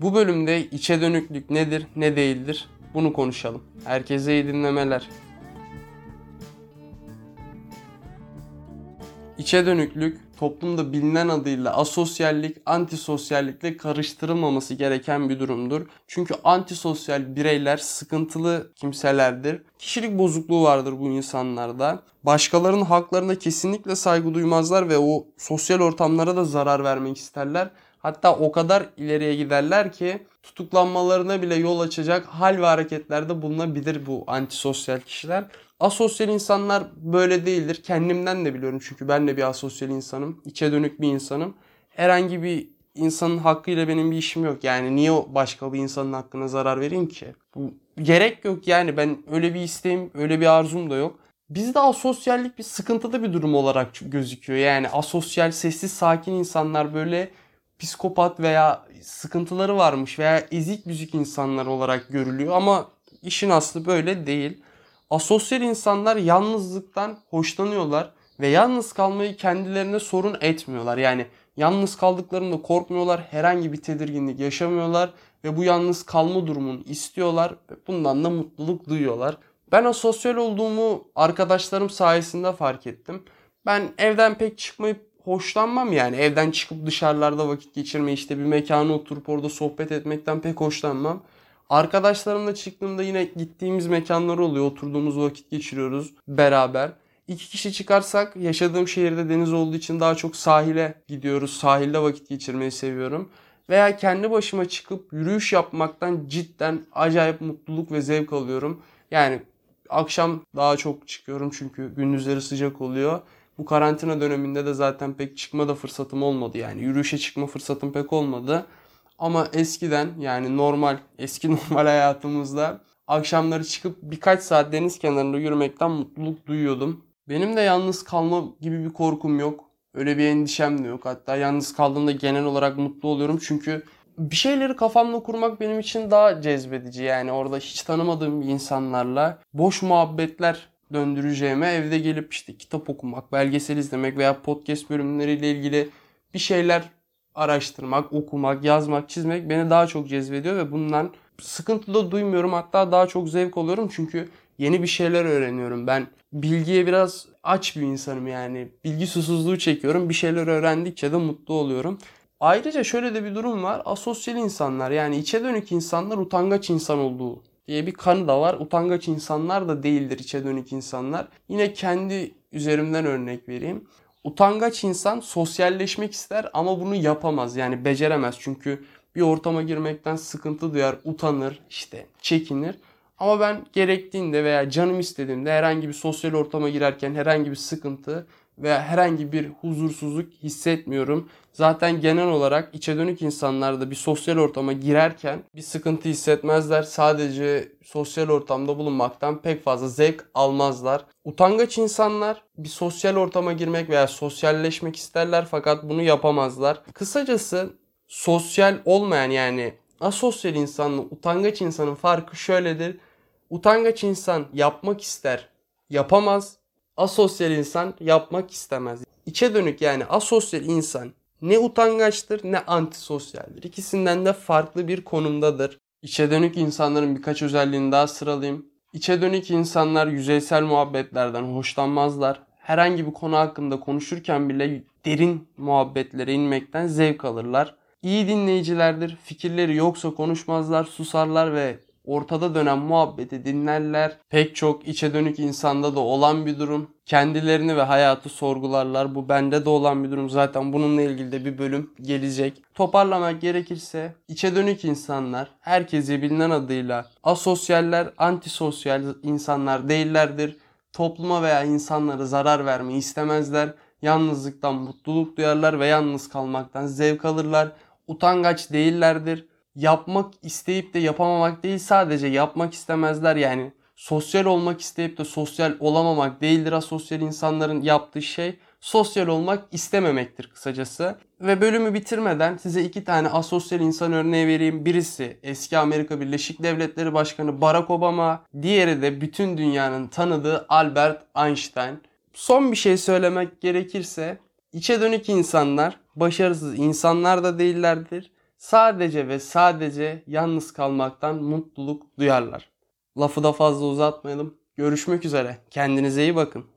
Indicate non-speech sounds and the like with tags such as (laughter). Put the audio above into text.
Bu bölümde içe dönüklük nedir, ne değildir bunu konuşalım. Herkese iyi dinlemeler. İçe dönüklük toplumda bilinen adıyla asosyallik, antisosyallikle karıştırılmaması gereken bir durumdur. Çünkü antisosyal bireyler sıkıntılı kimselerdir. Kişilik bozukluğu vardır bu insanlarda. Başkalarının haklarına kesinlikle saygı duymazlar ve o sosyal ortamlara da zarar vermek isterler. Hatta o kadar ileriye giderler ki tutuklanmalarına bile yol açacak hal ve hareketlerde bulunabilir bu antisosyal kişiler. Asosyal insanlar böyle değildir. Kendimden de biliyorum çünkü ben de bir asosyal insanım. İçe dönük bir insanım. Herhangi bir insanın hakkıyla benim bir işim yok. Yani niye başka bir insanın hakkına zarar vereyim ki? Bu gerek yok yani ben öyle bir isteğim, öyle bir arzum da yok. Bizde asosyallik bir sıkıntılı bir durum olarak gözüküyor. Yani asosyal, sessiz, sakin insanlar böyle psikopat veya sıkıntıları varmış veya ezik büzük insanlar olarak görülüyor ama işin aslı böyle değil. Asosyal insanlar yalnızlıktan hoşlanıyorlar ve yalnız kalmayı kendilerine sorun etmiyorlar. Yani yalnız kaldıklarında korkmuyorlar, herhangi bir tedirginlik yaşamıyorlar ve bu yalnız kalma durumunu istiyorlar ve bundan da mutluluk duyuyorlar. Ben asosyal olduğumu arkadaşlarım sayesinde fark ettim. Ben evden pek çıkmayıp hoşlanmam yani. Evden çıkıp dışarılarda vakit geçirme işte bir mekana oturup orada sohbet etmekten pek hoşlanmam. Arkadaşlarımla çıktığımda yine gittiğimiz mekanlar oluyor. Oturduğumuz vakit geçiriyoruz beraber. İki kişi çıkarsak yaşadığım şehirde deniz olduğu için daha çok sahile gidiyoruz. Sahilde vakit geçirmeyi seviyorum. Veya kendi başıma çıkıp yürüyüş yapmaktan cidden acayip mutluluk ve zevk alıyorum. Yani akşam daha çok çıkıyorum çünkü gündüzleri sıcak oluyor. Bu karantina döneminde de zaten pek çıkma da fırsatım olmadı yani. Yürüyüşe çıkma fırsatım pek olmadı. Ama eskiden yani normal, eski (laughs) normal hayatımızda akşamları çıkıp birkaç saat deniz kenarında yürümekten mutluluk duyuyordum. Benim de yalnız kalma gibi bir korkum yok. Öyle bir endişem de yok. Hatta yalnız kaldığımda genel olarak mutlu oluyorum. Çünkü bir şeyleri kafamda kurmak benim için daha cezbedici. Yani orada hiç tanımadığım insanlarla boş muhabbetler döndüreceğime evde gelip işte kitap okumak, belgesel izlemek veya podcast bölümleriyle ilgili bir şeyler araştırmak, okumak, yazmak, çizmek beni daha çok cezbediyor ve bundan sıkıntı da duymuyorum. Hatta daha çok zevk alıyorum çünkü yeni bir şeyler öğreniyorum. Ben bilgiye biraz aç bir insanım yani. Bilgi susuzluğu çekiyorum. Bir şeyler öğrendikçe de mutlu oluyorum. Ayrıca şöyle de bir durum var. Asosyal insanlar yani içe dönük insanlar utangaç insan olduğu diye bir kanı da var. Utangaç insanlar da değildir içe dönük insanlar. Yine kendi üzerimden örnek vereyim. Utangaç insan sosyalleşmek ister ama bunu yapamaz. Yani beceremez. Çünkü bir ortama girmekten sıkıntı duyar, utanır, işte çekinir. Ama ben gerektiğinde veya canım istediğimde herhangi bir sosyal ortama girerken herhangi bir sıkıntı veya herhangi bir huzursuzluk hissetmiyorum. Zaten genel olarak içe dönük insanlar da bir sosyal ortama girerken bir sıkıntı hissetmezler. Sadece sosyal ortamda bulunmaktan pek fazla zevk almazlar. Utangaç insanlar bir sosyal ortama girmek veya sosyalleşmek isterler fakat bunu yapamazlar. Kısacası sosyal olmayan yani asosyal insanla utangaç insanın farkı şöyledir. Utangaç insan yapmak ister, yapamaz. Asosyal insan yapmak istemez. İçe dönük yani asosyal insan ne utangaçtır ne antisosyaldir. İkisinden de farklı bir konumdadır. İçe dönük insanların birkaç özelliğini daha sıralayayım. İçe dönük insanlar yüzeysel muhabbetlerden hoşlanmazlar. Herhangi bir konu hakkında konuşurken bile derin muhabbetlere inmekten zevk alırlar. İyi dinleyicilerdir. Fikirleri yoksa konuşmazlar, susarlar ve ortada dönen muhabbeti dinlerler. Pek çok içe dönük insanda da olan bir durum. Kendilerini ve hayatı sorgularlar. Bu bende de olan bir durum. Zaten bununla ilgili de bir bölüm gelecek. Toparlamak gerekirse içe dönük insanlar herkese bilinen adıyla asosyaller, antisosyal insanlar değillerdir. Topluma veya insanlara zarar vermeyi istemezler. Yalnızlıktan mutluluk duyarlar ve yalnız kalmaktan zevk alırlar. Utangaç değillerdir yapmak isteyip de yapamamak değil sadece yapmak istemezler yani sosyal olmak isteyip de sosyal olamamak değildir asosyal insanların yaptığı şey sosyal olmak istememektir kısacası. Ve bölümü bitirmeden size iki tane asosyal insan örneği vereyim. Birisi eski Amerika Birleşik Devletleri Başkanı Barack Obama, diğeri de bütün dünyanın tanıdığı Albert Einstein. Son bir şey söylemek gerekirse içe dönük insanlar başarısız insanlar da değillerdir sadece ve sadece yalnız kalmaktan mutluluk duyarlar. Lafı da fazla uzatmayalım. Görüşmek üzere. Kendinize iyi bakın.